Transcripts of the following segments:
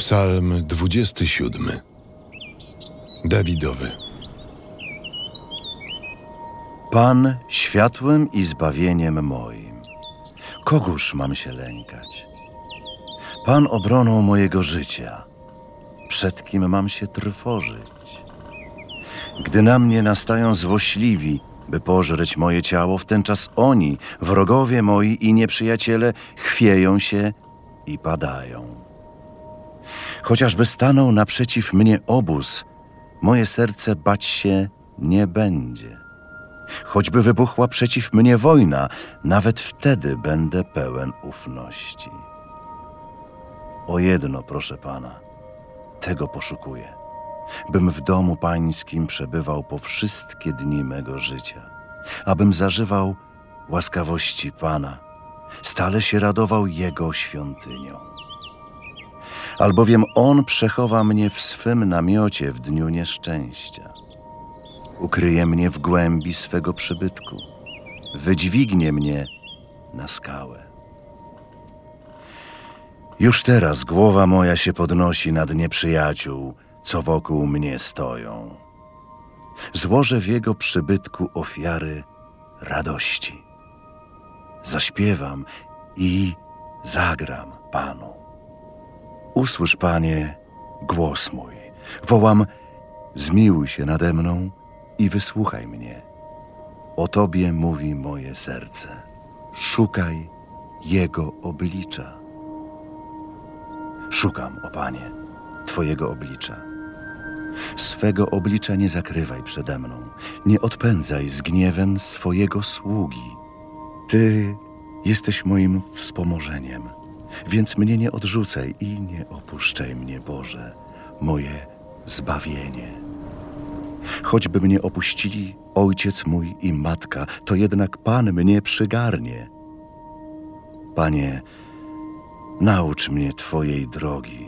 Psalm 27. Dawidowy. Pan światłem i zbawieniem moim. Kogóż mam się lękać? Pan obroną mojego życia. Przed kim mam się trwożyć? Gdy na mnie nastają złośliwi, by pożreć moje ciało, w ten czas oni, wrogowie moi i nieprzyjaciele, chwieją się i padają. Chociażby stanął naprzeciw mnie obóz, moje serce bać się nie będzie. Choćby wybuchła przeciw mnie wojna, nawet wtedy będę pełen ufności. O jedno, proszę Pana, tego poszukuję, bym w domu Pańskim przebywał po wszystkie dni mego życia, abym zażywał łaskawości Pana, stale się radował Jego świątynią albowiem On przechowa mnie w swym namiocie w dniu nieszczęścia. Ukryje mnie w głębi swego przybytku, wydźwignie mnie na skałę. Już teraz głowa moja się podnosi nad nieprzyjaciół, co wokół mnie stoją. Złożę w jego przybytku ofiary radości. Zaśpiewam i zagram Panu. Usłysz, Panie, głos mój. Wołam, zmiłuj się nade mną i wysłuchaj mnie. O Tobie mówi moje serce. Szukaj Jego oblicza. Szukam, o Panie, Twojego oblicza. Swego oblicza nie zakrywaj przede mną, nie odpędzaj z gniewem swojego sługi. Ty jesteś moim wspomożeniem więc mnie nie odrzucaj i nie opuszczaj mnie, Boże, moje zbawienie. Choćby mnie opuścili ojciec mój i matka, to jednak Pan mnie przygarnie. Panie, naucz mnie Twojej drogi,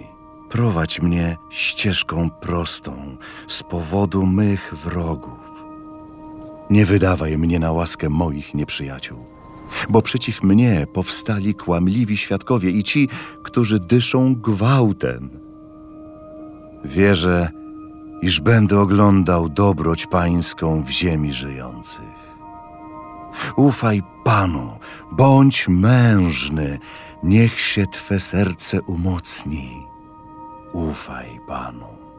prowadź mnie ścieżką prostą z powodu mych wrogów. Nie wydawaj mnie na łaskę moich nieprzyjaciół bo przeciw mnie powstali kłamliwi świadkowie i ci, którzy dyszą gwałtem. Wierzę, iż będę oglądał dobroć pańską w ziemi żyjących. Ufaj Panu, bądź mężny, niech się Twe serce umocni. Ufaj Panu.